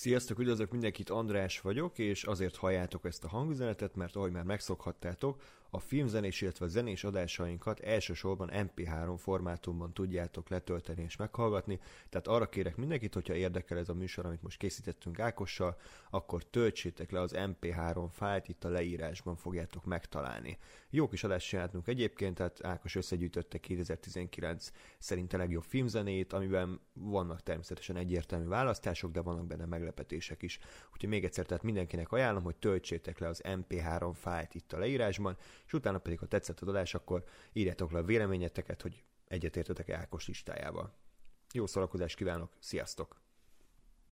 Sziasztok, üdvözlök mindenkit, András vagyok, és azért halljátok ezt a hangüzenetet, mert ahogy már megszokhattátok, a filmzenés, illetve a zenés adásainkat elsősorban MP3 formátumban tudjátok letölteni és meghallgatni, tehát arra kérek mindenkit, hogyha érdekel ez a műsor, amit most készítettünk Ákossal, akkor töltsétek le az MP3 fájlt, itt a leírásban fogjátok megtalálni. Jó kis adást csináltunk egyébként, tehát Ákos összegyűjtötte 2019 szerint a legjobb filmzenét, amiben vannak természetesen egyértelmű választások, de vannak benne meglepetések is. Úgyhogy még egyszer, tehát mindenkinek ajánlom, hogy töltsétek le az MP3 fájlt itt a leírásban, és utána pedig, ha tetszett az adás, akkor írjátok le a véleményeteket, hogy egyetértetek-e Ákos listájával. Jó szórakozást kívánok, sziasztok!